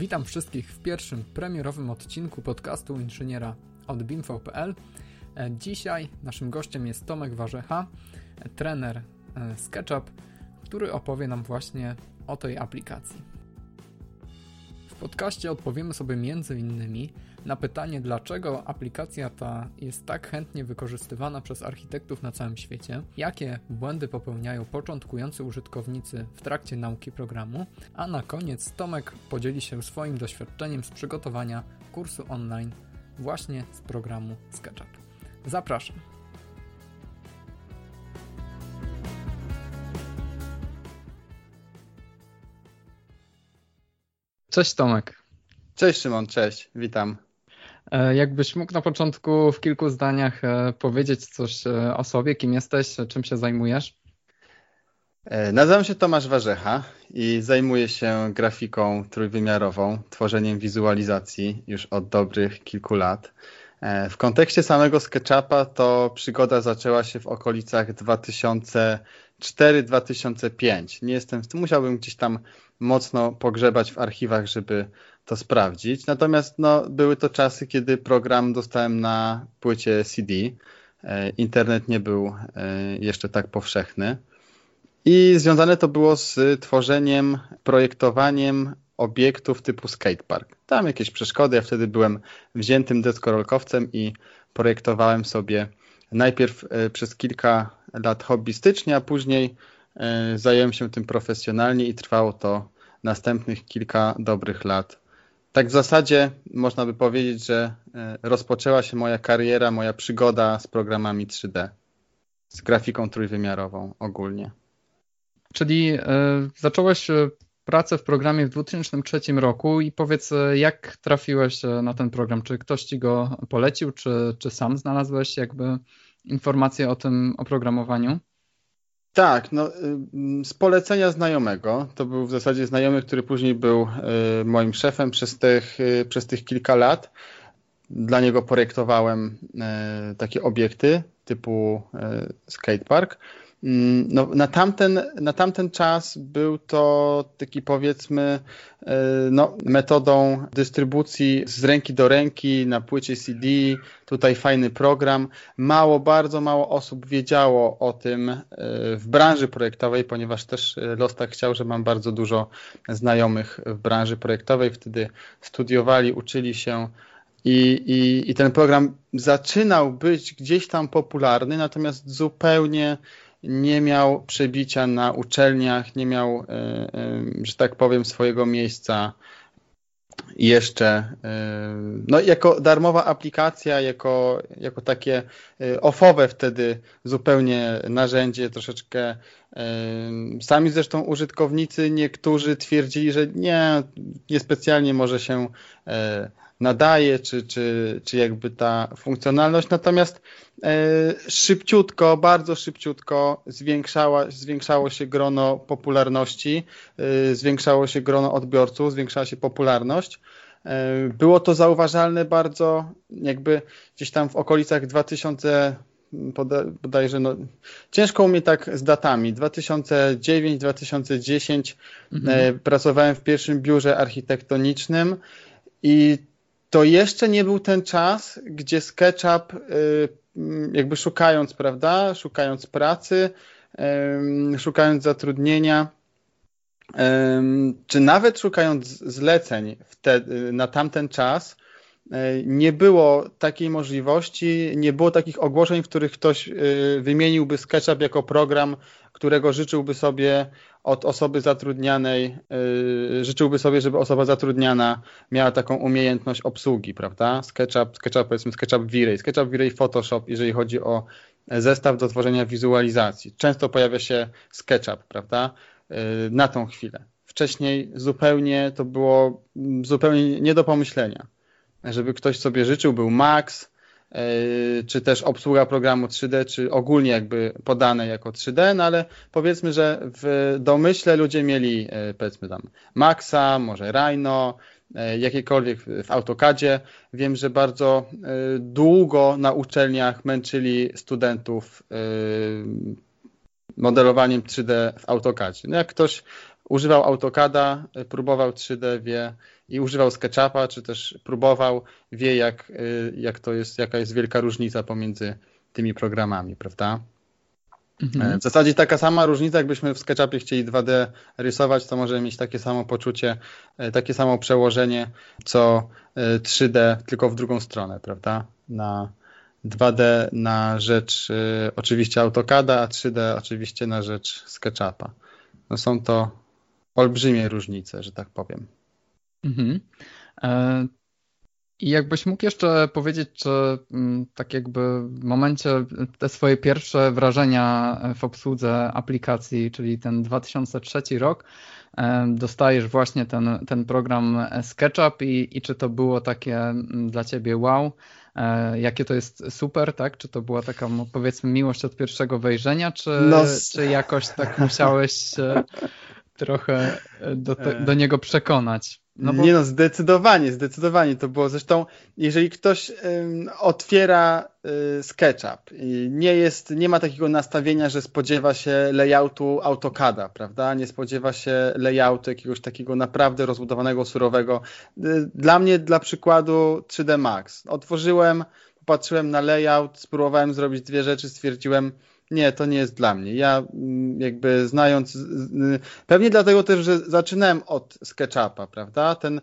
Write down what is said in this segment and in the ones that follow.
Witam wszystkich w pierwszym premierowym odcinku podcastu inżyniera od BIMFO.pl. E, dzisiaj naszym gościem jest Tomek Warzecha, trener e, SketchUp, który opowie nam właśnie o tej aplikacji. Podcaście odpowiemy sobie innymi na pytanie, dlaczego aplikacja ta jest tak chętnie wykorzystywana przez architektów na całym świecie, jakie błędy popełniają początkujący użytkownicy w trakcie nauki programu, a na koniec Tomek podzieli się swoim doświadczeniem z przygotowania kursu online właśnie z programu SketchUp. Zapraszam. Cześć Tomek. Cześć Szymon, cześć, witam. E, jakbyś mógł na początku w kilku zdaniach e, powiedzieć coś e, o sobie, kim jesteś, czym się zajmujesz? Nazywam się Tomasz Warzecha i zajmuję się grafiką trójwymiarową, tworzeniem wizualizacji już od dobrych kilku lat. W kontekście samego SketchUpa to przygoda zaczęła się w okolicach 2004-2005. Nie jestem, musiałbym gdzieś tam mocno pogrzebać w archiwach, żeby to sprawdzić. Natomiast no, były to czasy, kiedy program dostałem na płycie CD. E, internet nie był e, jeszcze tak powszechny. I związane to było z tworzeniem, projektowaniem obiektów typu skatepark. Tam jakieś przeszkody. Ja wtedy byłem wziętym deskorolkowcem i projektowałem sobie najpierw e, przez kilka lat hobbystycznie, a później zająłem się tym profesjonalnie i trwało to następnych kilka dobrych lat tak w zasadzie można by powiedzieć, że e, rozpoczęła się moja kariera, moja przygoda z programami 3D, z grafiką trójwymiarową ogólnie. Czyli y, zacząłeś e, pracę w programie w 2003 roku i powiedz, jak trafiłeś na ten program? Czy ktoś ci go polecił, czy, czy sam znalazłeś jakby informacje o tym oprogramowaniu? Tak, no, y, z polecenia znajomego. To był w zasadzie znajomy, który później był y, moim szefem przez tych, y, przez tych kilka lat. Dla niego projektowałem takie obiekty typu skatepark. Mm, no, na, tamten, na tamten czas był to taki powiedzmy e, no, metodą dystrybucji z ręki do ręki na płycie CD. Tutaj fajny program. Mało, bardzo mało osób wiedziało o tym e, w branży projektowej, ponieważ też e, Lostak chciał, że mam bardzo dużo znajomych w branży projektowej. Wtedy studiowali, uczyli się i, i, I, ten program zaczynał być gdzieś tam popularny, natomiast zupełnie nie miał przebicia na uczelniach, nie miał, e, e, że tak powiem, swojego miejsca jeszcze e, no, jako darmowa aplikacja, jako, jako takie ofowe wtedy zupełnie narzędzie, troszeczkę sami zresztą użytkownicy niektórzy twierdzili, że nie, niespecjalnie może się nadaje, czy, czy, czy jakby ta funkcjonalność, natomiast e, szybciutko, bardzo szybciutko zwiększała, zwiększało się grono popularności, e, zwiększało się grono odbiorców, zwiększała się popularność. E, było to zauważalne bardzo jakby gdzieś tam w okolicach 2000 bodajże, no, ciężko mi tak z datami. 2009-2010 mhm. pracowałem w pierwszym biurze architektonicznym i to jeszcze nie był ten czas, gdzie SketchUp y, jakby szukając, prawda, szukając pracy, szukając zatrudnienia, czy nawet szukając zleceń wtedy, na tamten czas, y, nie było takiej możliwości, nie było takich ogłoszeń, w których ktoś y, wymieniłby SketchUp jako program, którego życzyłby sobie od osoby zatrudnianej, yy, życzyłby sobie, żeby osoba zatrudniana miała taką umiejętność obsługi, prawda? SketchUp, SketchUp powiedzmy SketchUp V-Ray, SketchUp V-Ray Photoshop, jeżeli chodzi o zestaw do tworzenia wizualizacji. Często pojawia się SketchUp, prawda? Yy, na tą chwilę. Wcześniej zupełnie to było zupełnie nie do pomyślenia. Żeby ktoś sobie życzył, był Max, czy też obsługa programu 3D, czy ogólnie jakby podane jako 3D, no ale powiedzmy, że w domyśle ludzie mieli e, powiedzmy tam Maxa, może Rhino, e, jakiekolwiek w AutoCADzie. Wiem, że bardzo długo na uczelniach męczyli studentów modelowaniem 3D w AutoCADzie. No jak ktoś używał AutoCADa, próbował 3D, wie i używał SketchUpa, czy też próbował, wie jak, jak to jest, jaka jest wielka różnica pomiędzy tymi programami, prawda? Mhm. W zasadzie taka sama różnica, jakbyśmy w SketchUpie chcieli 2D rysować, to możemy mieć takie samo poczucie, takie samo przełożenie, co 3D, tylko w drugą stronę, prawda? Na, 2D na rzecz y, oczywiście AutoCADa, a 3D oczywiście na rzecz SketchUpa. No są to olbrzymie różnice, że tak powiem. Mhm. E, I jakbyś mógł jeszcze powiedzieć, czy mm, tak jakby w momencie te swoje pierwsze wrażenia w obsłudze aplikacji, czyli ten 2003 rok, e, dostajesz właśnie ten, ten program SketchUp i, i czy to było takie mm, dla ciebie wow, E, jakie to jest super, tak? Czy to była taka, powiedzmy, miłość od pierwszego wejrzenia, czy, no. czy jakoś tak musiałeś się trochę do, te, do niego przekonać? No bo... Nie no, zdecydowanie, zdecydowanie to było. Zresztą, jeżeli ktoś otwiera y, SketchUp i nie jest, nie ma takiego nastawienia, że spodziewa się layoutu AutoCADa, prawda? Nie spodziewa się layoutu jakiegoś takiego naprawdę rozbudowanego, surowego. Y, dla mnie, dla przykładu 3D Max. Otworzyłem, popatrzyłem na layout, spróbowałem zrobić dwie rzeczy, stwierdziłem, nie, to nie jest dla mnie. Ja mm, jakby znając, pewnie dlatego też, że zaczynałem od SketchUpa, prawda? Ten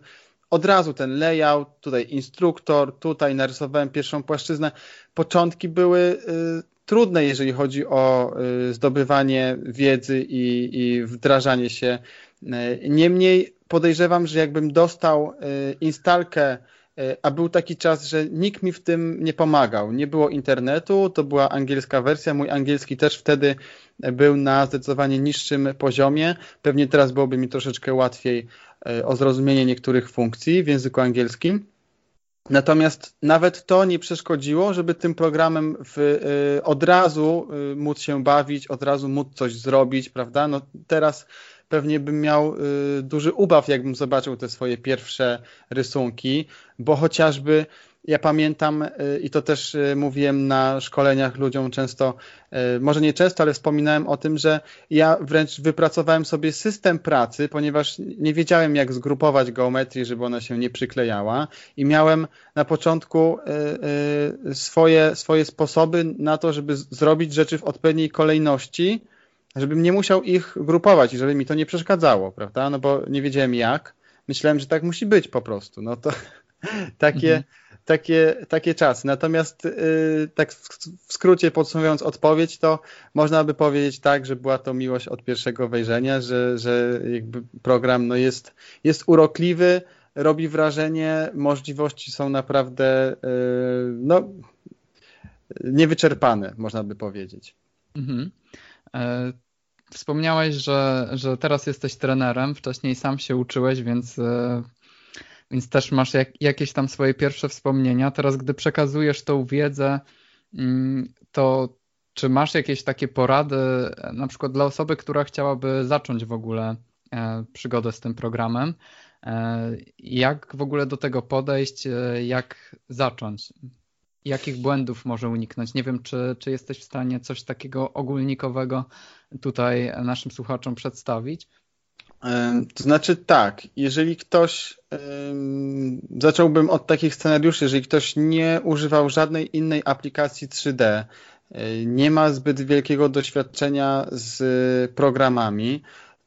od razu ten layout, tutaj instruktor, tutaj narysowałem pierwszą płaszczyznę. Początki były y, trudne, jeżeli chodzi o y, zdobywanie wiedzy i, i wdrażanie się. Y, niemniej podejrzewam, że jakbym dostał instalkę a był taki czas, że nikt mi w tym nie pomagał. Nie było internetu, to była angielska wersja. Mój angielski też wtedy był na zdecydowanie niższym poziomie. Pewnie teraz byłoby mi troszeczkę łatwiej e, o zrozumienie niektórych funkcji w języku angielskim. Natomiast nawet to nie przeszkodziło, żeby tym programem w, e, od razu móc się bawić, od razu móc coś zrobić, prawda? No teraz pewnie bym miał y, duży ubaw, jakbym zobaczył te swoje pierwsze rysunki, bo chociażby ja pamiętam y, i to też y, mówiłem na szkoleniach ludziom często, może nie często, ale wspominałem o tym, że ja wręcz wypracowałem sobie system pracy, ponieważ nie wiedziałem jak zgrupować geometrię, żeby ona się nie przyklejała. I miałem na początku swoje, swoje sposoby na to, żeby zrobić rzeczy w odpowiedniej kolejności, żebym nie musiał ich grupować i żeby mi to nie przeszkadzało, prawda? No bo nie wiedziałem jak. Myślałem, że tak musi być po prostu. No to takie, mhm. takie, takie czasy. Natomiast yy, tak w, skrócie podsumowując odpowiedź, to można by powiedzieć tak, że była to miłość od pierwszego wejrzenia, że, że jakby program no jest, jest urokliwy, robi wrażenie, możliwości są naprawdę yy, no, niewyczerpane, można by powiedzieć. Mhm. E, wspomniałeś, że, że teraz jesteś trenerem, wcześniej sam się uczyłeś, więc, e, więc też masz jak, jakieś tam swoje pierwsze wspomnienia. Teraz, gdy przekazujesz tą wiedzę, mm, to czy masz jakieś takie porady, na przykład dla osoby, która chciałaby zacząć w ogóle e, przygodę z tym programem? Jak w ogóle do tego podejść? Jak zacząć? Jakich błędów może uniknąć? Nie wiem, czy, czy jesteś w stanie coś takiego ogólnikowego tutaj naszym słuchaczom przedstawić? To znaczy tak, jeżeli ktoś, zacząłbym od takich scenariuszy, jeżeli ktoś nie używał żadnej innej aplikacji 3D, nie ma zbyt wielkiego doświadczenia z programami,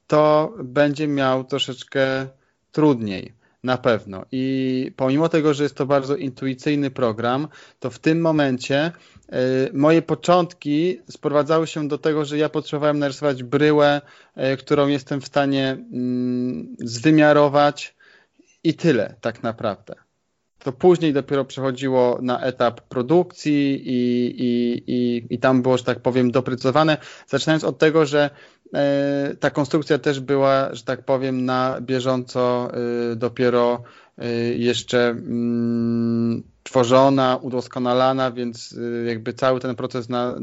to będzie miał troszeczkę trudniej. Na pewno. I pomimo tego, że jest to bardzo intuicyjny program, to w tym momencie y, moje początki sprowadzały się do tego, że ja potrzebowałem narysować bryłę, y, którą jestem w stanie y, zwymiarować i tyle tak naprawdę. To później dopiero przechodziło na etap produkcji i, i, i, i tam było, że tak powiem, doprecyzowane. Zaczynając od tego, że E, ta konstrukcja też była, że tak powiem, na bieżąco e, dopiero e, jeszcze mm, tworzona, udoskonalana, więc jakby cały ten proces na,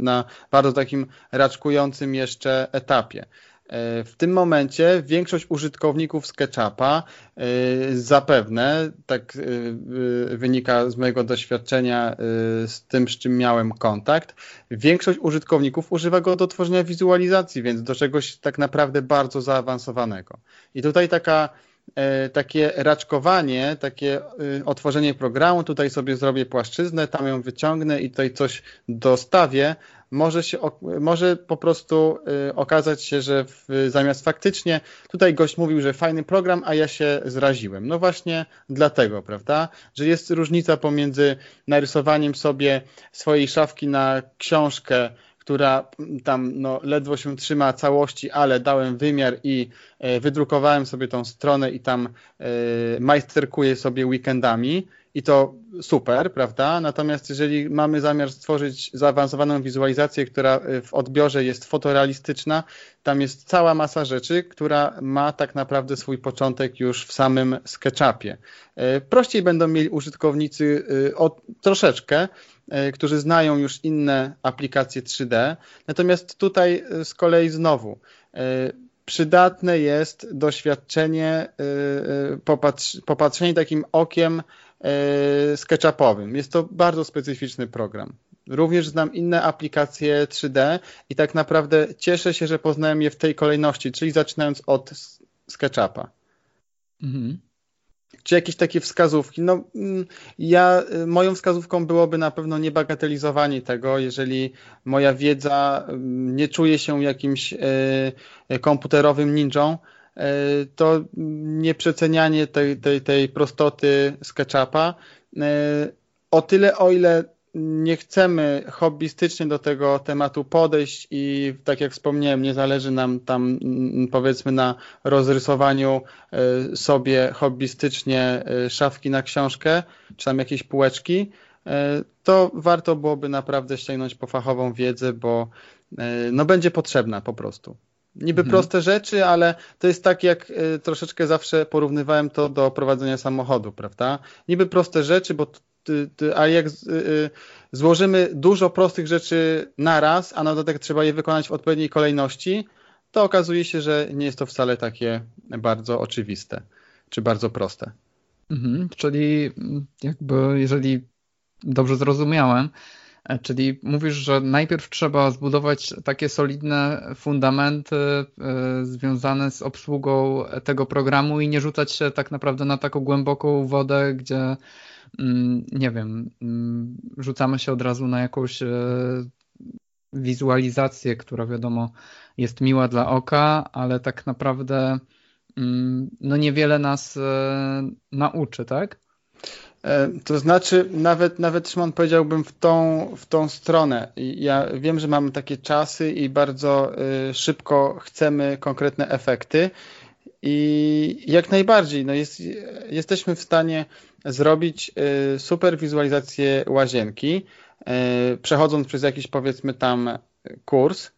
na bardzo takim raczkującym jeszcze etapie. E, w tym momencie większość użytkowników SketchUpa e, zapewne, tak e, wynika z mojego doświadczenia z tym, z czym miałem kontakt, większość użytkowników używa go do tworzenia wizualizacji, więc do czegoś tak naprawdę bardzo zaawansowanego. I tutaj taka takie raczkowanie, takie otworzenie programu, tutaj sobie zrobię płaszczyznę, tam ją wyciągnę i tutaj coś dostawię, może, się, może po prostu y, okazać się, że w, zamiast faktycznie, tutaj gość mówił, że fajny program, a ja się zraziłem. No właśnie dlatego, prawda, że jest różnica pomiędzy narysowaniem sobie swojej szafki na książkę, która tam no, ledwo się trzyma całości, ale dałem wymiar i e, wydrukowałem sobie tą stronę i tam e, majsterkuję sobie weekendami i to super, prawda? Natomiast jeżeli mamy zamiar stworzyć zaawansowaną wizualizację, która y, w odbiorze jest fotorealistyczna, tam jest cała masa rzeczy, która ma tak naprawdę swój początek już w samym SketchUpie. Y, prościej będą mieli użytkownicy y, o, troszeczkę, którzy znają już inne aplikacje 3D. Natomiast tutaj z kolei znowu przydatne jest doświadczenie, popatrzenie takim okiem E, SketchUpowym. Jest to bardzo specyficzny program. Również znam inne aplikacje 3D i tak naprawdę cieszę się, że poznałem je w tej kolejności, czyli zaczynając od SketchUpa. Mhm. Czy jakieś takie wskazówki? No, mm, ja, y, moją wskazówką byłoby na pewno niebagatelizowanie tego, jeżeli moja wiedza mm, nie czuje się jakimś y, komputerowym ninją, E, to nieprzecenianie tej, tej, tej prostoty SketchUpa. E, o tyle, o ile nie chcemy hobbystycznie do tego tematu podejść i tak jak wspomniałem, nie zależy nam tam mm, powiedzmy na rozrysowaniu e, sobie hobbystycznie szafki na książkę, czy tam jakieś półeczki, to warto byłoby naprawdę sięgnąć po fachową wiedzę, bo no będzie potrzebna po prostu. Niby mhm. proste rzeczy, ale to jest tak, jak y, troszeczkę zawsze porównywałem to do prowadzenia samochodu, prawda? Niby proste rzeczy, bo a jak z, y, y, złożymy dużo prostych rzeczy naraz, a na dodatek trzeba je wykonać w odpowiedniej kolejności, to okazuje się, że nie jest to wcale takie bardzo oczywiste, czy bardzo proste. Mhm, czyli jakby, jeżeli dobrze zrozumiałem, czyli mówisz, że najpierw trzeba zbudować takie solidne fundamenty e, związane z obsługą tego programu i nie rzucać się tak naprawdę na taką głęboką wodę, gdzie mm, nie wiem, mm, rzucamy się od razu na jakąś e, wizualizację, która wiadomo jest miła dla oka, ale tak naprawdę mm, no niewiele nas nauczy, tak? E, to znaczy, nawet, nawet Szymon powiedziałbym w tą, w tą stronę. Ja wiem, że mamy takie czasy i bardzo y, szybko chcemy konkretne efekty. I jak najbardziej, no jest, jesteśmy w stanie zrobić y, super wizualizację łazienki, y, przechodząc przez jakiś powiedzmy tam kurs.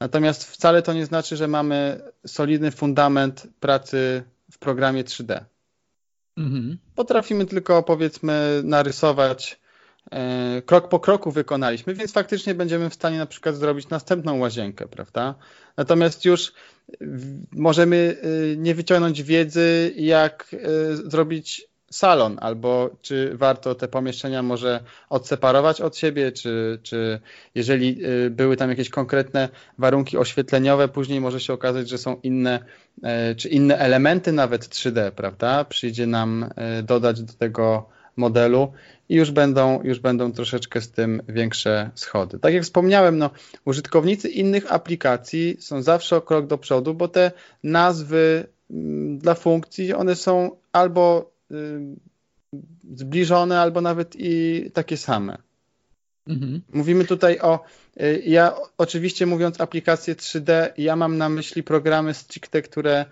Natomiast wcale to nie znaczy, że mamy solidny fundament pracy w programie 3D. Mhm. Potrafimy tylko powiedzmy narysować e, krok po kroku wykonaliśmy, więc faktycznie będziemy w stanie na przykład zrobić następną łazienkę, prawda? Natomiast już możemy e, nie wyciągnąć wiedzy, jak e, zrobić salon, albo czy warto te pomieszczenia może odseparować od siebie, czy, czy jeżeli y, były tam jakieś konkretne warunki oświetleniowe, później może się okazać, że są inne, e, czy inne elementy nawet 3D, prawda? Przyjdzie nam e, dodać do tego modelu i już będą, już będą troszeczkę z tym większe schody. Tak jak wspomniałem, no, użytkownicy innych aplikacji są zawsze o krok do przodu, bo te nazwy mm, dla funkcji, one są albo Y, zbliżone albo nawet i takie same. Mhm. Mówimy tutaj o. Y, ja oczywiście mówiąc aplikacje 3D, ja mam na myśli programy stricte, które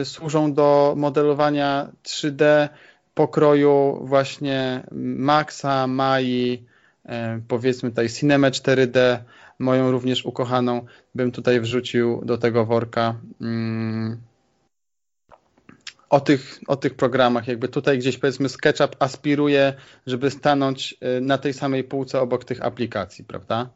y, służą do modelowania 3D pokroju właśnie Maxa, Mai, powiedzmy tutaj Cinema 4D, moją również ukochaną, bym tutaj wrzucił do tego worka. Mm, o tych, o tych programach. Jakby tutaj gdzieś powiedzmy SketchUp aspiruje, żeby stanąć y, na tej samej półce obok tych aplikacji, prawda?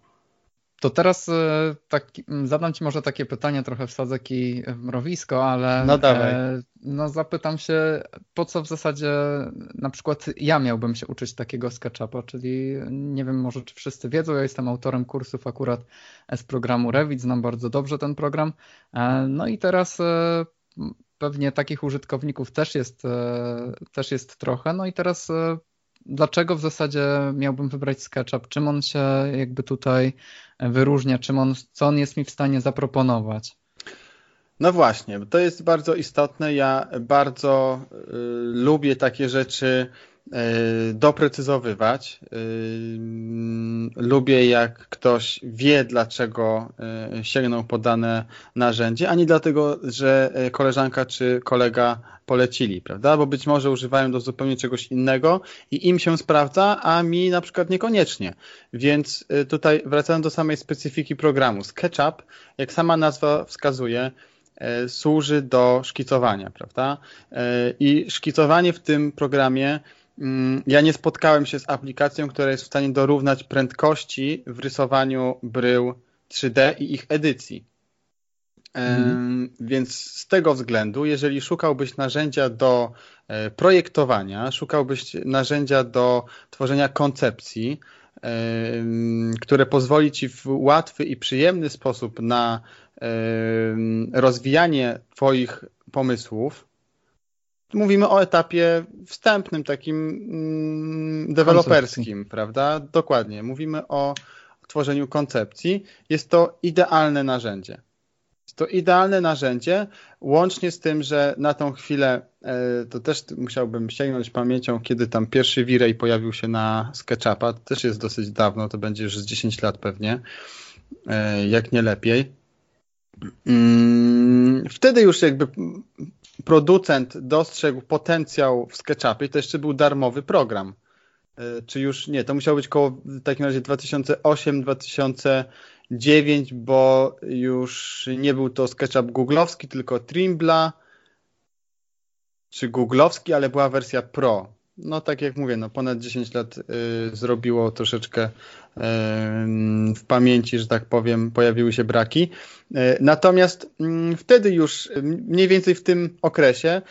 To teraz e, tak, zadam Ci może takie pytanie, trochę wsadzę ki w mrowisko, ale no, dawaj. E, no zapytam się, po co w zasadzie na przykład ja miałbym się uczyć takiego SketchUpa, czyli nie wiem może czy wszyscy wiedzą, ja jestem autorem kursów akurat z programu Revit, znam bardzo dobrze ten program, e, no i teraz pewnie takich użytkowników też jest, też jest trochę, no i teraz dlaczego w zasadzie miałbym wybrać SketchUp? Czym on się jakby tutaj wyróżnia? Czym on, co on jest mi w stanie zaproponować? No właśnie, to jest bardzo istotne. Ja bardzo y, lubię takie rzeczy doprecyzowywać. Y, lubię, jak ktoś wie, dlaczego y, sięgnął po dane narzędzie, a nie dlatego, że y, koleżanka czy kolega polecili, prawda? Bo być może używają do zupełnie czegoś innego i im się sprawdza, a mi na przykład niekoniecznie. Więc y, tutaj wracając do samej specyfiki programu, SketchUp, jak sama nazwa wskazuje, y, służy do szkicowania, prawda? Y, I szkicowanie w tym programie ja nie spotkałem się z aplikacją, która jest w stanie dorównać prędkości w rysowaniu brył 3D i ich edycji. Mhm. Więc z tego względu, jeżeli szukałbyś narzędzia do e, projektowania, szukałbyś narzędzia do tworzenia koncepcji, które pozwoli ci w łatwy i przyjemny sposób na rozwijanie Twoich pomysłów, mówimy o etapie wstępnym, takim mm, deweloperskim, prawda? Dokładnie. Mówimy o tworzeniu koncepcji. Jest to idealne narzędzie. To idealne narzędzie, łącznie z tym, że na tą chwilę, e, to też musiałbym sięgnąć pamięcią, kiedy tam pierwszy V-Ray pojawił się na SketchUpa, to też jest dosyć dawno, to będzie już z 10 lat pewnie, e, jak nie lepiej. Mm, wtedy już jakby producent dostrzegł potencjał w SketchUpie, to jeszcze był darmowy program. E, czy już nie, to musiało być koło w takim razie 2008-2009 9, bo już nie był to SketchUp googlowski, tylko Trimbla, czy googlowski, ale była wersja Pro. No tak jak mówię, no ponad 10 lat y, zrobiło troszeczkę y, w pamięci, że tak powiem, pojawiły się braki. Y, natomiast mm, wtedy już mniej więcej w tym okresie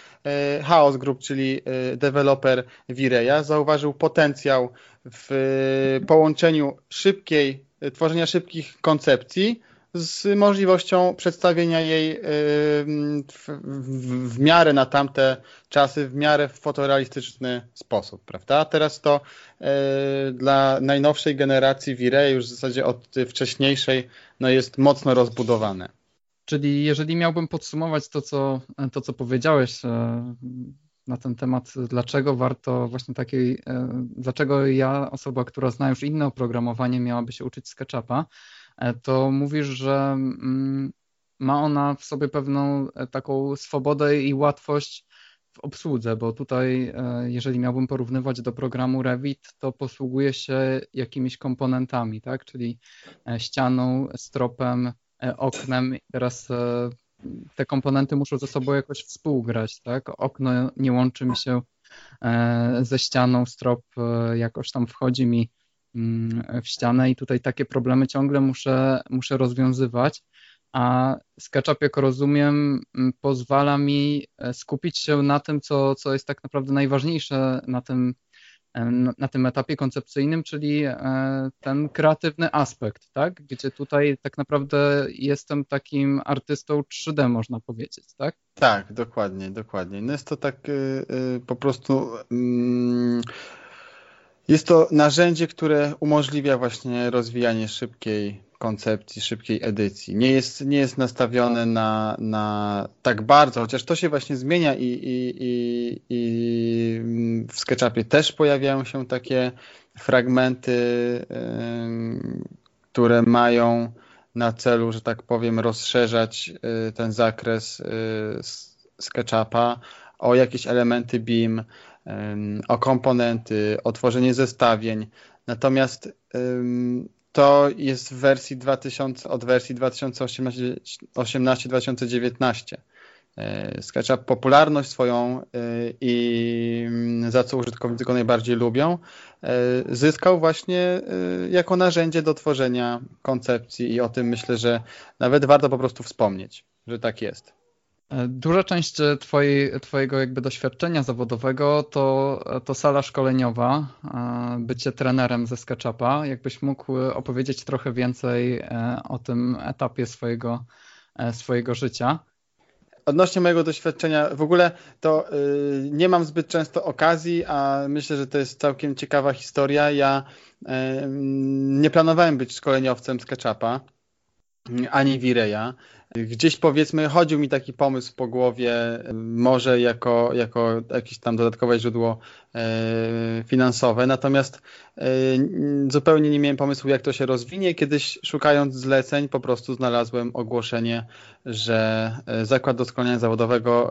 y, Chaos Group, czyli y, deweloper Vireya, zauważył potencjał w połączeniu szybkiej tworzenia szybkich koncepcji z możliwością przedstawienia jej w, w, w, miarę na tamte czasy, w miarę w fotorealistyczny sposób, prawda? Teraz to y, dla najnowszej generacji Viray już w zasadzie od wcześniejszej no jest mocno rozbudowane. Czyli jeżeli miałbym podsumować to, co, to, co powiedziałeś e, na ten temat, dlaczego warto właśnie takiej, dlaczego ja, osoba, która zna już inne oprogramowanie, miałaby się uczyć SketchUpa, to mówisz, że mm, ma ona w sobie pewną e, taką swobodę i łatwość w obsłudze, bo tutaj, jeżeli miałbym porównywać do programu Revit, to posługuje się jakimiś komponentami, tak? Czyli ścianą, stropem, oknem. Teraz te komponenty muszą ze sobą jakoś współgrać, tak? Okno nie łączy mi się e, ze ścianą, strop e, jakoś tam wchodzi mi w ścianę i tutaj takie problemy ciągle muszę, muszę rozwiązywać. A SketchUp, jak rozumiem, pozwala mi e, skupić się na tym, co, co jest tak naprawdę najważniejsze na tym na tym etapie koncepcyjnym, czyli e, ten kreatywny aspekt, tak? Gdzie tutaj tak naprawdę jestem takim artystą 3D, można powiedzieć, tak? Tak, dokładnie, dokładnie. No jest to tak y, y, po prostu. Mm, jest to narzędzie, które umożliwia właśnie rozwijanie szybkiej koncepcji, szybkiej edycji. Nie jest, nie jest nastawione na, na tak bardzo, chociaż to się właśnie zmienia i, i, i, i w SketchUpie też pojawiają się takie fragmenty, które mają na celu, że tak powiem, rozszerzać y, ten zakres y, SketchUpa o jakieś elementy BIM, o komponenty, o tworzenie zestawień. Natomiast to jest w wersji 2000, od wersji 2018-2019. E, SketchUp popularność swoją e, i za co użytkownicy go najbardziej lubią, zyskał właśnie jako narzędzie do tworzenia koncepcji i o tym myślę, że nawet warto po prostu wspomnieć, że tak jest. Duża część twojej, Twojego jakby doświadczenia zawodowego to, to sala szkoleniowa, bycie trenerem ze SketchUpa. Jakbyś mógł opowiedzieć trochę więcej o tym etapie swojego, swojego życia odnośnie mojego doświadczenia, w ogóle to nie mam zbyt często okazji, a myślę, że to jest całkiem ciekawa historia. Ja nie planowałem być szkoleniowcem SketchUpa ani Vireya. Gdzieś powiedzmy chodził mi taki pomysł po głowie, może jako, jako jakieś tam dodatkowe źródło e, finansowe, natomiast e, zupełnie nie miałem pomysłu jak to się rozwinie. Kiedyś szukając zleceń po prostu znalazłem ogłoszenie, że e, Zakład Doskonalenia Zawodowego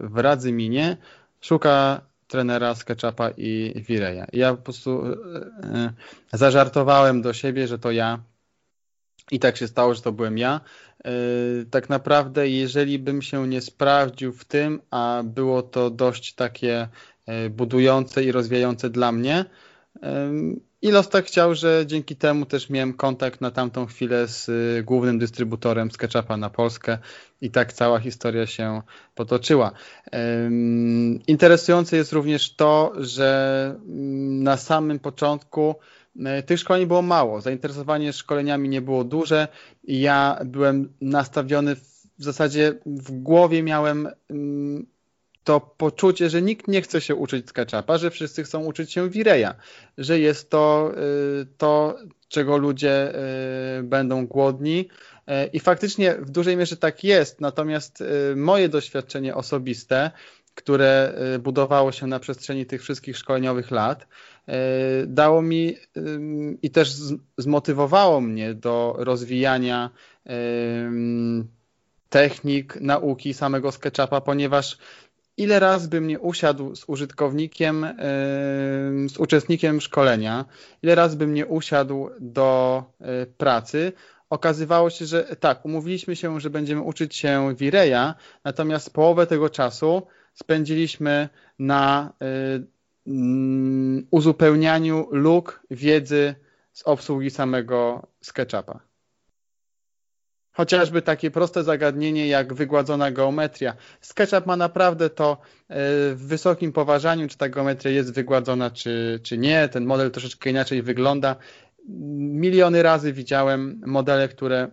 w Radzyminie szuka trenera SketchUpa i Vireya. Ja po prostu zażartowałem do siebie, że to ja i tak się stało, że to byłem ja. E, tak naprawdę, jeżeli bym się nie sprawdził w tym, a było to dość takie e, budujące i rozwijające dla mnie, i los tak chciał, że dzięki temu też miałem kontakt na tamtą chwilę z e, głównym dystrybutorem SketchUpa na Polskę i tak cała historia się potoczyła. Interesujące jest również to, że mm, na samym początku tych szkoleń było mało, zainteresowanie szkoleniami nie było duże ja byłem nastawiony w zasadzie w głowie miałem mm, to poczucie, że nikt nie chce się uczyć SketchUpa, że wszyscy chcą uczyć się Vireya, że jest to y, to, czego ludzie y, będą głodni. E, i faktycznie w dużej mierze tak jest, natomiast y, moje doświadczenie osobiste, które budowało się na przestrzeni tych wszystkich szkoleniowych lat, E, dało mi i też zmotywowało mnie do rozwijania technik nauki samego SketchUpa, ponieważ ile razy bym nie usiadł z użytkownikiem, z uczestnikiem szkolenia, ile razy bym nie usiadł do e, pracy, okazywało się, że tak, umówiliśmy się, że będziemy uczyć się Vireya, natomiast połowę tego czasu spędziliśmy na e, Mm, uzupełnianiu luk wiedzy z obsługi samego SketchUpa. Chociażby takie proste zagadnienie jak wygładzona geometria. SketchUp ma naprawdę to e, w wysokim poważaniu, czy ta geometria jest wygładzona, czy, czy nie. Ten model troszeczkę inaczej wygląda. Miliony razy widziałem modele, które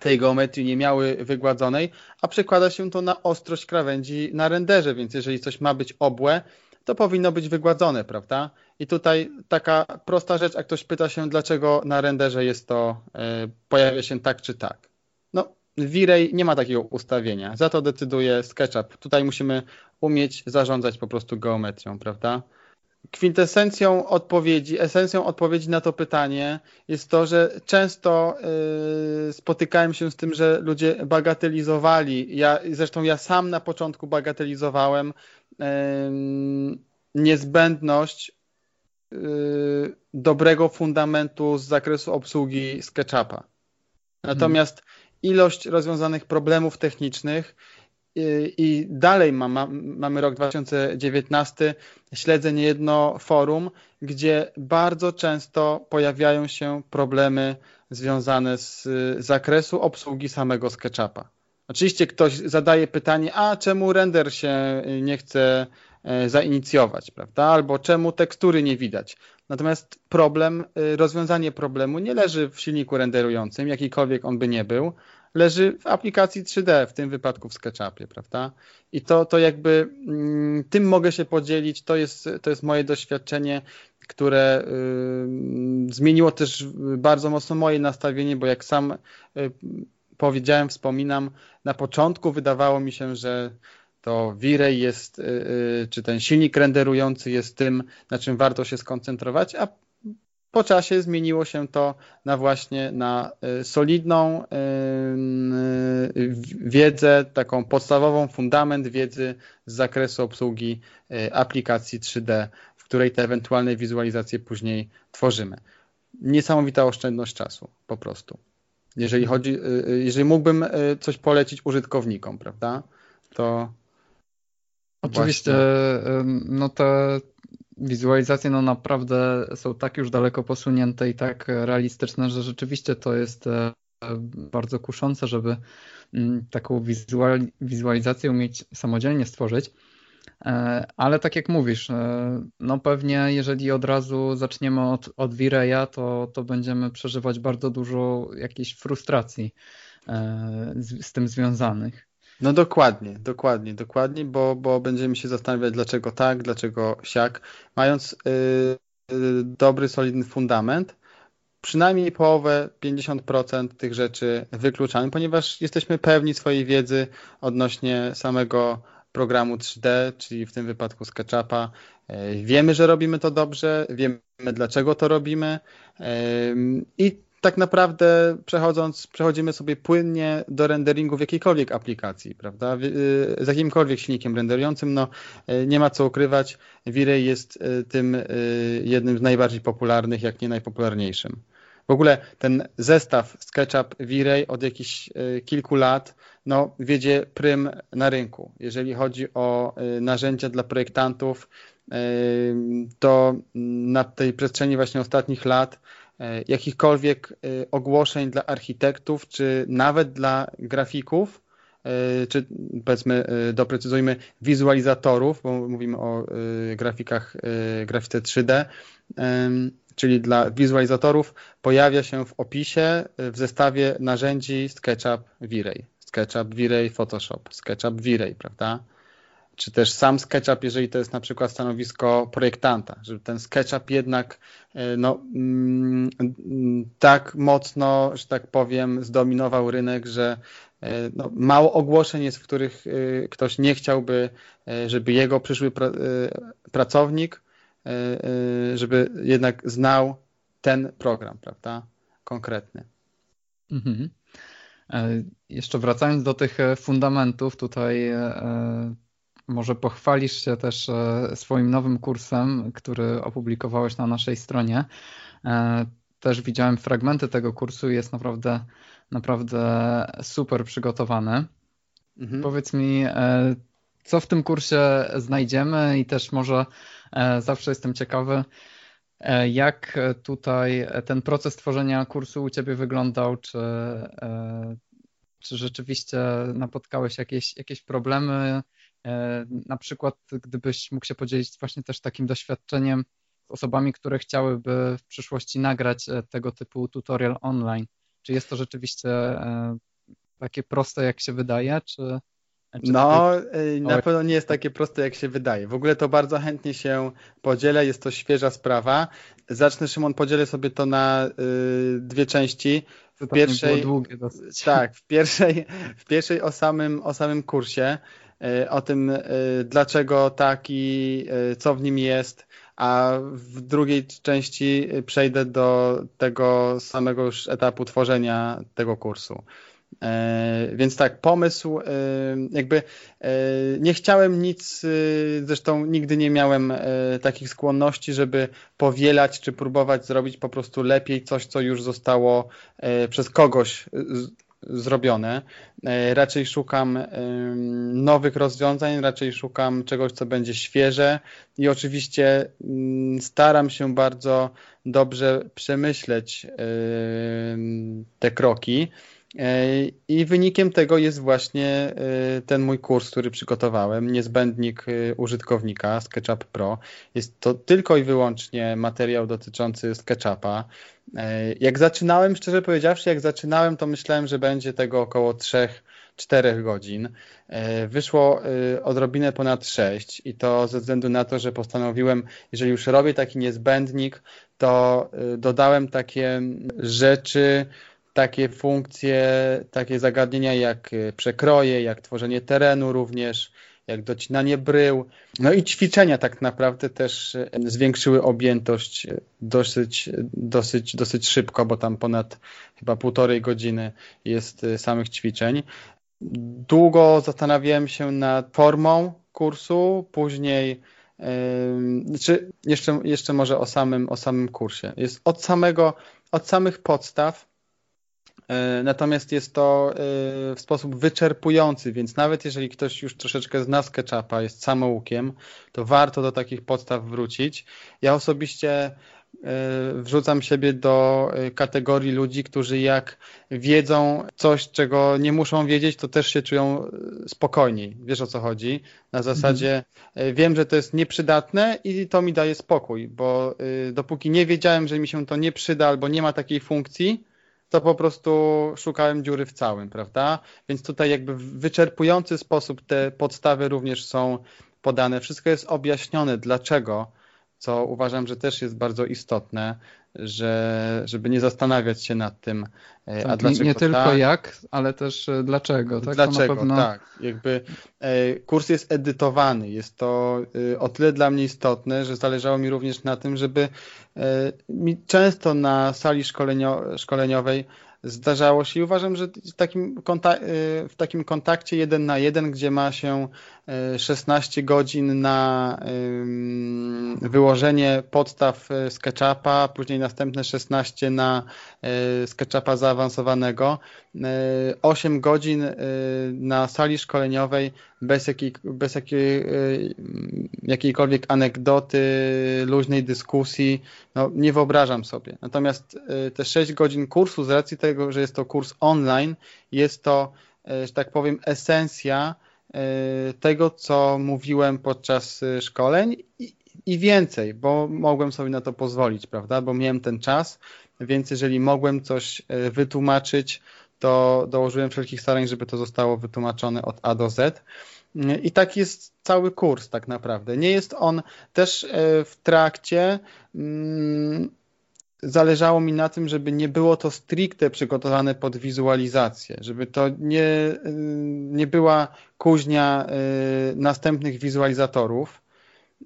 tej geometrii nie miały wygładzonej, a przekłada się to na ostrość krawędzi na renderze, więc jeżeli coś ma być obłe, to powinno być wygładzone, prawda? I tutaj taka prosta rzecz, a ktoś pyta się, dlaczego na renderze jest to, e, pojawia się tak czy tak. No, V-Ray nie ma takiego ustawienia, za to decyduje SketchUp. Tutaj musimy umieć zarządzać po prostu geometrią, prawda? Kwintesencją odpowiedzi, esencją odpowiedzi na to pytanie jest to, że często yy, spotykałem się z tym, że ludzie bagatelizowali. Ja, zresztą ja sam na początku bagatelizowałem niezbędność y, dobrego fundamentu z zakresu obsługi SketchUpa. Natomiast ilość rozwiązanych problemów technicznych i dalej ma, ma, mamy rok 2019, śledzę niejedno forum, gdzie bardzo często pojawiają się problemy związane z zakresu obsługi samego SketchUpa. Oczywiście ktoś zadaje pytanie, a czemu render się nie chce e, zainicjować, prawda? Albo czemu tekstury nie widać. Natomiast problem, e, rozwiązanie problemu nie leży w silniku renderującym, jakikolwiek on by nie był, leży w aplikacji 3D, w tym wypadku w SketchUpie, prawda? I to, to jakby mm, tym mogę się podzielić, to jest, to jest moje doświadczenie, które y, zmieniło też bardzo mocno moje nastawienie, bo jak sam y, powiedziałem, wspominam, na początku wydawało mi się, że to V-Ray jest, y, y, czy ten silnik renderujący jest tym, na czym warto się skoncentrować, a po czasie zmieniło się to na właśnie na y, solidną wiedzę, taką podstawową fundament wiedzy z zakresu obsługi aplikacji 3D, w której te ewentualne wizualizacje później tworzymy. Niesamowita oszczędność czasu, po prostu. Jeżeli chodzi, y, y, jeżeli mógłbym y, coś polecić użytkownikom, prawda? To Oczywiście, właśnie. no te wizualizacje no naprawdę są tak już daleko posunięte i tak realistyczne, że rzeczywiście to jest e, bardzo kuszące, żeby mm, taką wizualizację umieć samodzielnie stworzyć. E, ale tak jak mówisz, e, no pewnie jeżeli od razu zaczniemy od, od Vireya, to, to będziemy przeżywać bardzo dużo jakiejś frustracji z, z tym związanych. No dokładnie, dokładnie, dokładnie, bo, bo będziemy się zastanawiać dlaczego tak, dlaczego siak. Mając yy, dobry, solidny fundament, przynajmniej połowę, 50% tych rzeczy wykluczamy, ponieważ jesteśmy pewni swojej wiedzy odnośnie samego programu 3D, czyli w tym wypadku SketchUpa. Y, wiemy, że robimy to dobrze, wiemy dlaczego to robimy y, i tak naprawdę przechodząc, przechodzimy sobie płynnie do renderingu w jakiejkolwiek aplikacji, prawda? Z jakimkolwiek silnikiem renderującym, no nie ma co ukrywać, V-Ray jest y, tym y, jednym z najbardziej popularnych, jak nie najpopularniejszym. W ogóle ten zestaw SketchUp V-Ray od jakichś y, kilku lat no, wiedzie prym na rynku. Jeżeli chodzi o narzędzia dla projektantów, to na tej przestrzeni właśnie ostatnich lat jakichkolwiek e, ogłoszeń dla architektów, czy nawet dla grafików, e, czy powiedzmy, doprecyzujmy, wizualizatorów, bo mówimy o grafikach, grafice 3D, czyli dla wizualizatorów pojawia się w opisie w zestawie narzędzi SketchUp V-Ray. SketchUp V-Ray Photoshop, SketchUp V-Ray, prawda? Czy też sam SketchUp, jeżeli to jest na przykład stanowisko projektanta, żeby ten SketchUp jednak e, no, mm, tak mocno, że tak powiem, zdominował rynek, że e, no, mało ogłoszeń jest, w których e, ktoś nie chciałby, żeby jego przyszły pracownik, żeby jednak znał ten program, prawda, konkretny. Mhm. Jeszcze wracając do tych fundamentów, tutaj może pochwalisz się też e, swoim nowym kursem, który opublikowałeś na naszej stronie. E, też widziałem fragmenty tego kursu i jest naprawdę, naprawdę super przygotowany. Mhm. Powiedz mi, e, co w tym kursie znajdziemy i też może zawsze jestem ciekawy, jak tutaj ten proces tworzenia kursu u Ciebie wyglądał? Czy, czy rzeczywiście napotkałeś jakieś, jakieś problemy? E, na przykład, gdybyś mógł się podzielić właśnie też takim doświadczeniem z osobami, które chciałyby w przyszłości nagrać e, tego typu tutorial online. Czy jest to rzeczywiście e, takie proste, jak się wydaje, czy... no, na pewno nie jest takie proste, jak się wydaje. W ogóle to bardzo chętnie się podzielę, jest to świeża sprawa. Zacznę, Szymon, podzielę sobie to na y, dwie części. W pierwszej, tak, w pierwszej, w pierwszej o samym, o samym kursie. E, o tym, e, dlaczego taki, e, co w nim jest, a w drugiej części przejdę do tego samego już etapu tworzenia tego kursu. Więc tak, pomysł, jakby nie chciałem nic, zresztą nigdy nie miałem takich skłonności, żeby powielać czy próbować zrobić po prostu lepiej coś, co już zostało przez kogoś zrobione. E, raczej szukam nowych rozwiązań, raczej szukam czegoś, co będzie świeże i oczywiście mm, staram się bardzo dobrze przemyśleć te kroki. E, I wynikiem tego jest właśnie e, ten mój kurs, który przygotowałem, niezbędnik użytkownika SketchUp Pro. Jest to tylko i wyłącznie materiał dotyczący SketchUpa. E, jak zaczynałem, szczerze powiedziawszy, jak zaczynałem, to myślałem, że będzie tego około 3-4 godzin. E, wyszło e, odrobinę ponad 6 i to ze względu na to, że postanowiłem, jeżeli już robię taki niezbędnik, to dodałem takie rzeczy, takie funkcje, takie zagadnienia jak przekroje, jak tworzenie terenu również, jak docinanie brył. No i ćwiczenia tak naprawdę też e, zwiększyły objętość e, dosyć, dosyć, dosyć szybko, bo tam ponad chyba półtorej godziny jest samych ćwiczeń. Długo zastanawiałem się nad formą kursu, później czy znaczy jeszcze, jeszcze może o samym, o samym kursie. Jest od samego, od samych podstaw Natomiast jest to w sposób wyczerpujący, więc nawet jeżeli ktoś już troszeczkę zna SketchUpa, jest samoukiem, to warto do takich podstaw wrócić. Ja osobiście E, wrzucam siebie do e, kategorii ludzi, którzy jak wiedzą coś, czego nie muszą wiedzieć, to też się czują e, spokojniej. Wiesz o co chodzi? Na zasadzie mhm. wiem, że to jest nieprzydatne i to mi daje spokój, bo dopóki nie wiedziałem, że mi się to nie przyda albo nie ma takiej funkcji, to po prostu szukałem dziury w całym, prawda? Więc tutaj jakby w wyczerpujący sposób te podstawy również są podane. Wszystko jest objaśnione, dlaczego co uważam, że też jest bardzo istotne, że, żeby nie zastanawiać się nad tym, e, tak, a dlaczego nie, nie tylko tak, jak, ale też e, dlaczego. Tak? Dlaczego, pewno... tak. Jakby e, kurs jest edytowany. Jest to o tyle dla mnie istotne, że zależało mi również na tym, żeby mi często na sali szkolenio szkoleniowej zdarzało się i uważam, że takim, w takim kontakcie jeden na jeden, gdzie ma się 16 godzin na wyłożenie podstaw e, SketchUpa, później następne 16 na e, SketchUpa zaawansowanego, 8 e, godzin na sali szkoleniowej bez, jakiej, bez jakiej, jakiejkolwiek anegdoty, luźnej dyskusji, no, nie wyobrażam sobie. Natomiast te 6 godzin kursu, z racji tego, że jest to kurs online, jest to, że tak powiem, esencja E, tego, co mówiłem podczas e, szkoleń i, i więcej, bo mogłem sobie na to pozwolić, prawda? Bo miałem ten czas, więc jeżeli mogłem coś e, wytłumaczyć, to dołożyłem wszelkich starań, żeby to zostało wytłumaczone od A do Z. I tak jest cały kurs tak naprawdę. Nie jest on też w trakcie mm, zależało mi na tym, żeby nie było to stricte przygotowane pod wizualizację, żeby to nie, y, nie była kuźnia y, następnych wizualizatorów, y,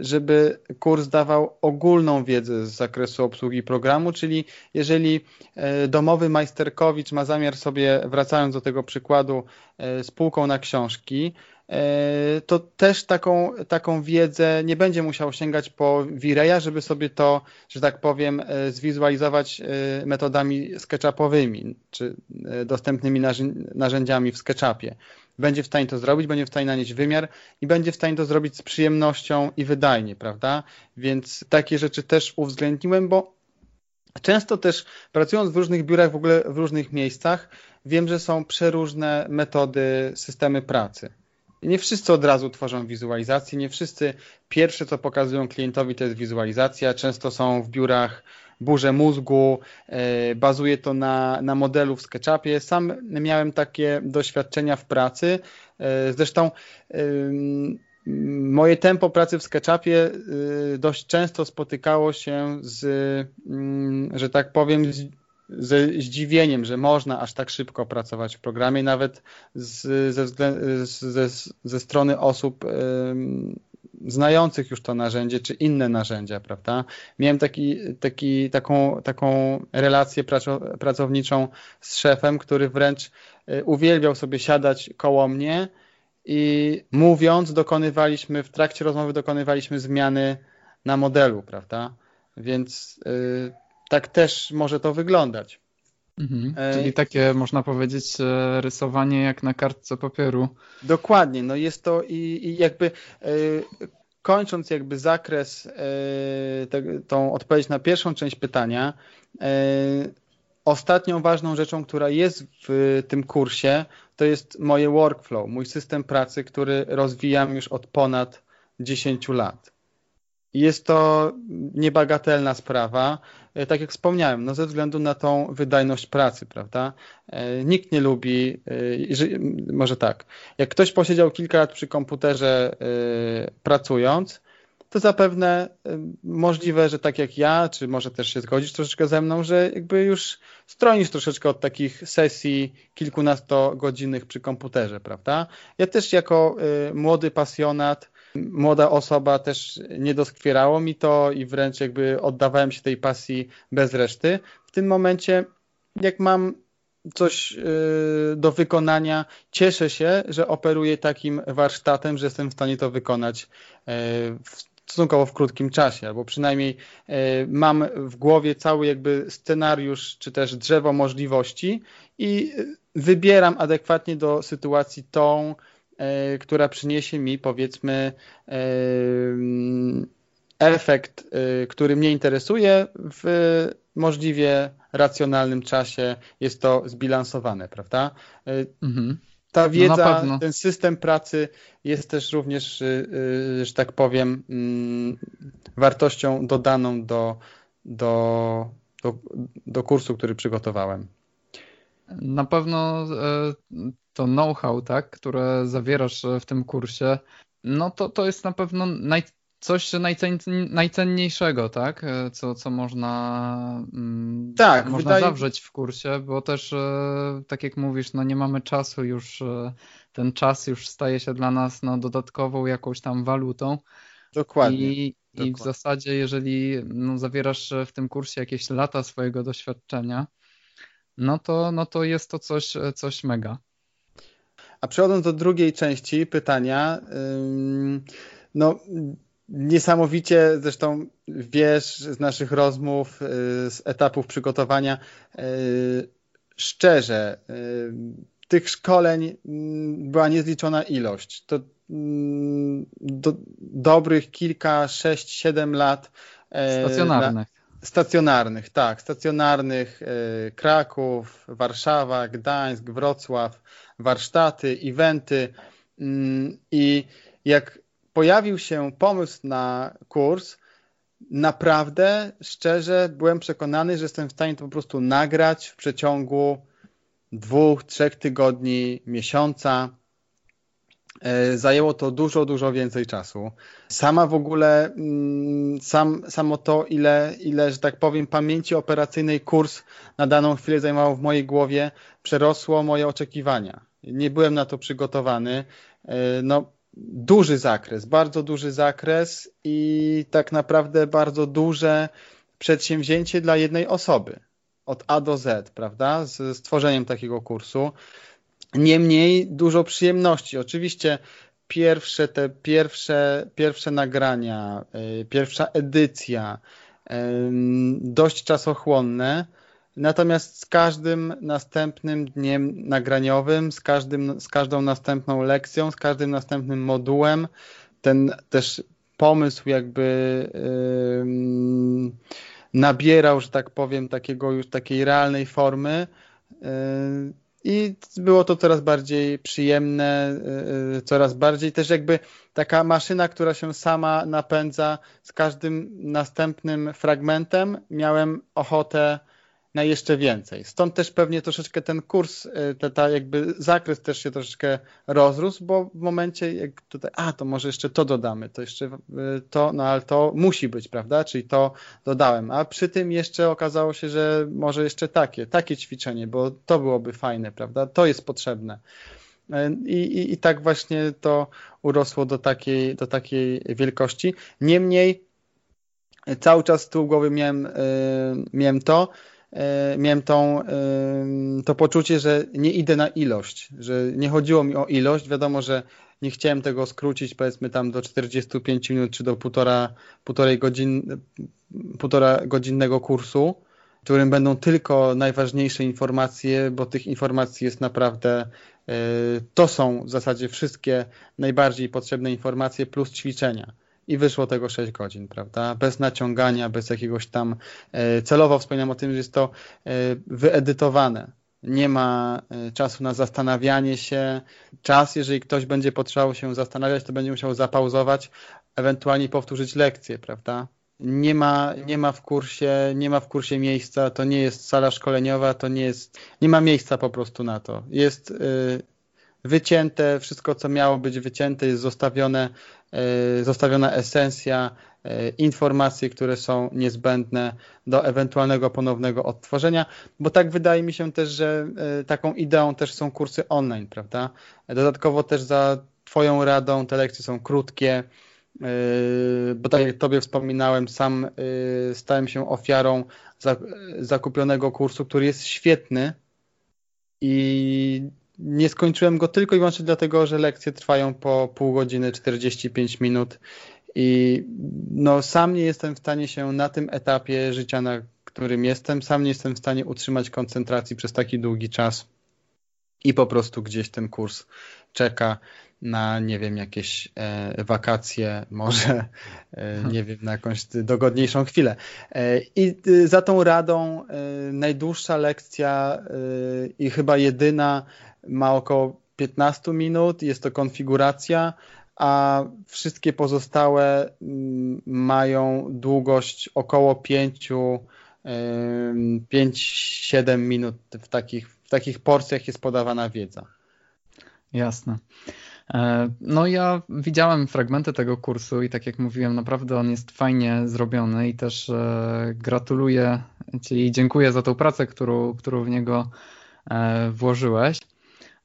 żeby kurs dawał ogólną wiedzę z zakresu obsługi programu, czyli jeżeli domowy majsterkowicz ma zamiar sobie, wracając do tego przykładu, spółką na książki, to też taką, taką wiedzę nie będzie musiał sięgać po Vireya, żeby sobie to, że tak powiem, e, zwizualizować e, metodami SketchUpowymi, czy dostępnymi narzędziami w SketchUpie. Będzie w stanie to zrobić, będzie w stanie nanieść wymiar i będzie w stanie to zrobić z przyjemnością i wydajnie, prawda? Więc takie rzeczy też uwzględniłem, bo często też pracując w różnych biurach, w ogóle w różnych miejscach, wiem, że są przeróżne metody, systemy pracy. Nie wszyscy od razu tworzą wizualizację, nie wszyscy pierwsze, co pokazują klientowi, to jest wizualizacja. Często są w biurach burze mózgu, e, bazuje to na, na modelu w SketchUpie. Sam miałem takie doświadczenia w pracy. E, zresztą moje tempo pracy w SketchUpie e, dość często spotykało się z, mm, że tak powiem, z ze zdziwieniem, że można aż tak szybko pracować w programie, nawet z, ze, ze, ze strony osób y, znających już to narzędzie, czy inne narzędzia, prawda? Miałem taki, taki, taką, taką relację pracowniczą z szefem, który wręcz y, uwielbiał sobie siadać koło mnie i mówiąc, dokonywaliśmy, w trakcie rozmowy dokonywaliśmy zmiany na modelu, prawda? Więc y, tak też może to wyglądać. Mhm. E, Czyli takie, można powiedzieć, e, rysowanie jak na kartce papieru. Dokładnie, no jest to i, i jakby e, kończąc jakby zakres, te, tą odpowiedź na pierwszą część pytania, ostatnią ważną rzeczą, która jest w tym kursie, to jest moje workflow, mój system pracy, który rozwijam już od ponad 10 lat. Jest to niebagatelna sprawa. E, tak jak wspomniałem, no ze względu na tą wydajność pracy, prawda? E, nikt nie lubi, e, może tak, jak ktoś posiedział kilka lat przy komputerze pracując, to zapewne możliwe, że tak jak ja, czy może też się zgodzisz troszeczkę ze mną, że jakby już stronisz troszeczkę od takich sesji kilkunastogodzinnych przy komputerze, prawda? Ja też jako młody pasjonat młoda osoba też nie doskwierało mi to i wręcz jakby oddawałem się tej pasji bez reszty. W tym momencie, jak mam coś y, do wykonania, cieszę się, że operuję takim warsztatem, że jestem w stanie to wykonać y, stosunkowo w krótkim czasie, albo przynajmniej mam w głowie cały jakby scenariusz, czy też drzewo możliwości i wybieram adekwatnie do sytuacji tą, która przyniesie mi powiedzmy efekt, który mnie interesuje w możliwie racjonalnym czasie jest to zbilansowane, prawda? Mhm. Ta no wiedza, no ten system pracy jest też również, że tak powiem, mm, wartością dodaną do, do, do, do kursu, który przygotowałem. Na pewno e, to know-how, tak, które zawierasz w tym kursie, no to, to jest na pewno naj, coś najcen, najcenniejszego, tak? E, co, co można, mm, tak, można wydaje... zawrzeć w kursie, bo też e, tak jak mówisz, no nie mamy czasu już, e, ten czas już staje się dla nas no, dodatkową jakąś tam walutą. Dokładnie. I, Dokładnie. i w zasadzie, jeżeli no, zawierasz w tym kursie jakieś lata swojego doświadczenia, no to, no to jest to coś, coś mega. A przechodząc do drugiej części pytania, no Niesamowicie, zresztą wiesz z naszych rozmów, y, z etapów przygotowania, y, szczerze, y, tych szkoleń mm, była niezliczona ilość. To mm, do, dobrych kilka, sześć, siedem lat. E, stacjonarnych. Stacjonarnych, tak. Stacjonarnych Kraków, Warszawa, Gdańsk, Wrocław, warsztaty, eventy. Mm, I jak pojawił się pomysł na kurs, naprawdę, szczerze, byłem przekonany, że jestem w stanie to po prostu nagrać w przeciągu dwóch, trzech tygodni, miesiąca. E, zajęło to dużo, dużo więcej czasu. Sama w ogóle, mm, sam, samo to, ile, ile, że tak powiem, pamięci operacyjnej kurs na daną chwilę zajmował w mojej głowie, przerosło moje oczekiwania. Nie byłem na to przygotowany. E, no, duży zakres, bardzo duży zakres i tak naprawdę bardzo duże przedsięwzięcie dla jednej osoby. Od A do Z, prawda? Z stworzeniem takiego kursu. Niemniej dużo przyjemności. Oczywiście pierwsze te pierwsze, pierwsze nagrania, y, pierwsza edycja, dość czasochłonne, Natomiast z każdym następnym dniem nagraniowym, z, każdym, z każdą następną lekcją, z każdym następnym modułem, ten też pomysł jakby yy, nabierał, że tak powiem, takiego już takiej realnej formy. I było to coraz bardziej przyjemne, yy, coraz bardziej też jakby taka maszyna, która się sama napędza z każdym następnym fragmentem. Miałem ochotę na jeszcze więcej. Stąd też pewnie troszeczkę ten kurs, y, ta, ta jakby zakres też się troszeczkę rozrósł, bo w momencie jak tutaj, a to może jeszcze to dodamy, to jeszcze y, to, no ale to musi być, prawda? Czyli to dodałem. A przy tym jeszcze okazało się, że może jeszcze takie, takie ćwiczenie, bo to byłoby fajne, prawda? To jest potrzebne. Y, I, i, i tak właśnie to urosło do takiej, do takiej wielkości. Niemniej cały czas z tyłu głowy miałem, miałem to, E, miałem tą, to poczucie, że nie idę na ilość, że nie chodziło mi o ilość. Wiadomo, że nie chciałem tego skrócić powiedzmy tam do 45 minut czy do półtora, półtorej, godzin, półtora godzinnego kursu, w którym będą tylko najważniejsze informacje, bo tych informacji jest naprawdę, e, to są w zasadzie wszystkie najbardziej potrzebne informacje plus ćwiczenia i wyszło tego 6 godzin, prawda? Bez naciągania, bez jakiegoś tam e, celowo wspominam o tym, że jest to e, wyedytowane. Nie ma e, czasu na zastanawianie się. Czas, jeżeli ktoś będzie potrzebował się zastanawiać, to będzie musiał zapauzować, ewentualnie powtórzyć lekcję, prawda? Nie ma, nie ma w kursie, nie ma w kursie miejsca, to nie jest sala szkoleniowa, to nie jest, nie ma miejsca po prostu na to. Jest wycięte, wszystko co miało być wycięte jest zostawione E, zostawiona esencja, e, informacje, które są niezbędne do ewentualnego ponownego odtworzenia, bo tak wydaje mi się też, że e, taką ideą też są kursy online, prawda? Dodatkowo też za Twoją radą te lekcje są krótkie, bo tak jak Tobie wspominałem, sam stałem się ofiarą zakupionego kursu, który jest świetny i nie skończyłem go tylko i wyłącznie dlatego, że lekcje trwają po pół godziny, 45 minut I no, sam nie jestem w stanie się na tym etapie życia, na którym jestem, sam nie jestem w stanie utrzymać koncentracji przez taki długi czas i po prostu gdzieś ten kurs czeka na, nie wiem, jakieś e, wakacje, może, e, nie wiem, na jakąś dogodniejszą chwilę. E, I y, za tą radą najdłuższa lekcja i chyba jedyna ma około 15 minut, jest to konfiguracja, a wszystkie pozostałe mm, mają długość około 5 5-7 minut w takich, w takich porcjach jest podawana wiedza. Jasne. E, no ja widziałem fragmenty tego kursu i tak jak mówiłem, naprawdę on jest fajnie zrobiony i też e, gratuluję Ci i dziękuję za tą pracę, którą, którą w niego e, włożyłeś.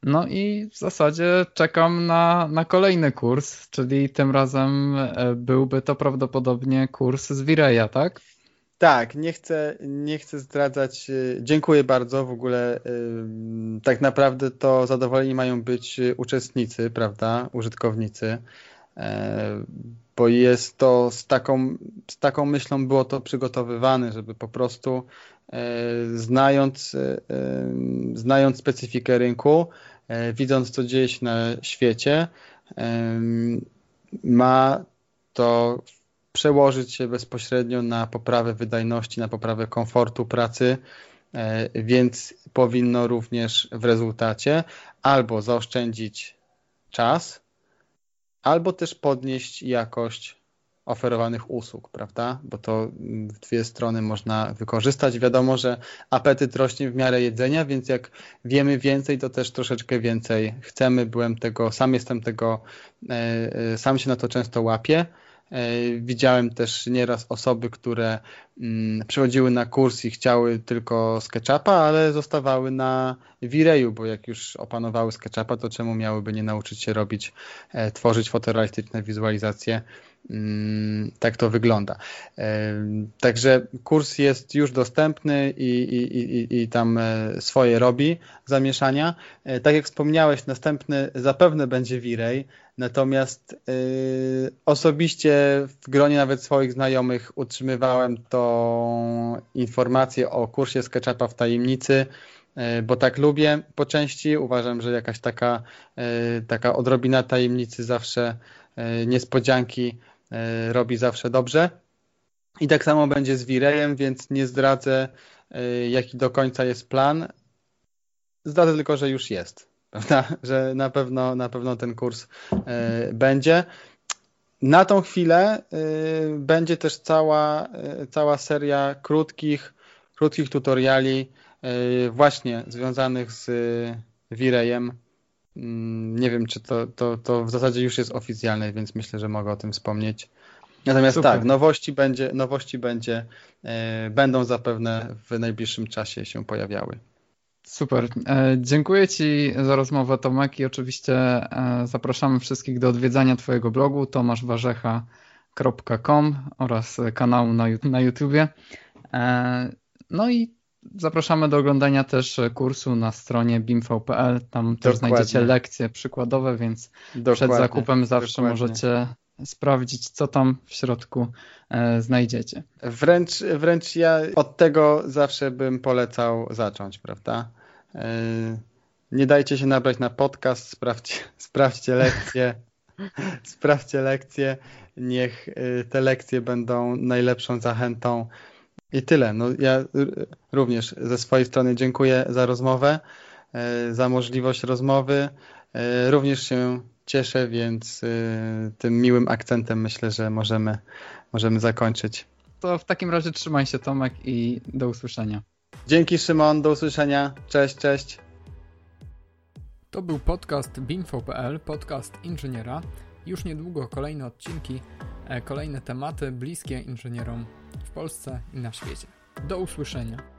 No i w zasadzie czekam na, na kolejny kurs, czyli tym razem byłby to prawdopodobnie kurs z Vireya, tak? Tak, nie chcę, nie chcę zdradzać. Y, dziękuję bardzo. W ogóle y, tak naprawdę to zadowoleni mają być y, uczestnicy, prawda, użytkownicy, e, bo jest to z taką, z taką myślą było to przygotowywane, żeby po prostu e, znając, e, znając specyfikę rynku, widząc co dzieje się na świecie, ma to przełożyć się bezpośrednio na poprawę wydajności, na poprawę komfortu pracy, e, więc powinno również w rezultacie albo zaoszczędzić czas, albo też podnieść jakość oferowanych usług, prawda? Bo to w dwie strony można wykorzystać. Wiadomo, że apetyt rośnie w miarę jedzenia, więc jak wiemy więcej, to też troszeczkę więcej chcemy. Byłem tego, sam jestem tego, e, e, sam się na to często łapię. E, widziałem też nieraz osoby, które mm, przychodziły na kurs i chciały tylko SketchUpa, ale zostawały na Vireju, bo jak już opanowały SketchUpa, to czemu miałyby nie nauczyć się robić, e, tworzyć fotorealistyczne wizualizacje tak to wygląda. Także kurs jest już dostępny i, i, i, i, tam e, swoje robi zamieszania. E, tak jak wspomniałeś, następny zapewne będzie Virej, natomiast e, osobiście w gronie nawet swoich znajomych utrzymywałem tą informację o kursie SketchUpa w tajemnicy, bo tak lubię po części. Uważam, że jakaś taka, taka odrobina tajemnicy zawsze niespodzianki E, robi zawsze dobrze. I tak samo będzie z Wirejem, więc nie zdradzę, e, jaki do końca jest plan. Zdradzę tylko, że już jest, prawda? Że na pewno, na pewno ten kurs e, będzie. Na tą chwilę będzie też cała, cała seria krótkich, krótkich tutoriali właśnie związanych z Wirejem nie wiem, czy to, to, to w zasadzie już jest oficjalne, więc myślę, że mogę o tym wspomnieć. Natomiast Super. tak, nowości będzie, nowości będzie, e, będą zapewne w najbliższym czasie się pojawiały. Super. E, dziękuję Ci za rozmowę, Tomek, i oczywiście e, zapraszamy wszystkich do odwiedzania Twojego blogu tomaszwarzecha.com oraz kanału na, na YouTubie. No i Zapraszamy do oglądania też kursu na stronie bimv.pl. Tam Dokładnie. też znajdziecie lekcje przykładowe, więc Dokładnie. przed zakupem zawsze Dokładnie. możecie sprawdzić, co tam w środku e, znajdziecie. Wręcz, wręcz ja od tego zawsze bym polecał zacząć, prawda? E, nie dajcie się nabrać na podcast, sprawdźcie, sprawdźcie lekcje. sprawdźcie lekcje. Niech e, te lekcje będą najlepszą zachętą i tyle. No, ja również ze swojej strony dziękuję za rozmowę, e, za możliwość rozmowy. E, również się cieszę, więc e, tym miłym akcentem myślę, że możemy, możemy zakończyć. To w takim razie trzymaj się Tomek i do usłyszenia. Dzięki Szymon, do usłyszenia. Cześć, cześć. To był podcast binfo.pl, podcast inżyniera. Już niedługo kolejne odcinki, kolejne tematy bliskie inżynierom w Polsce i na świecie. Do usłyszenia.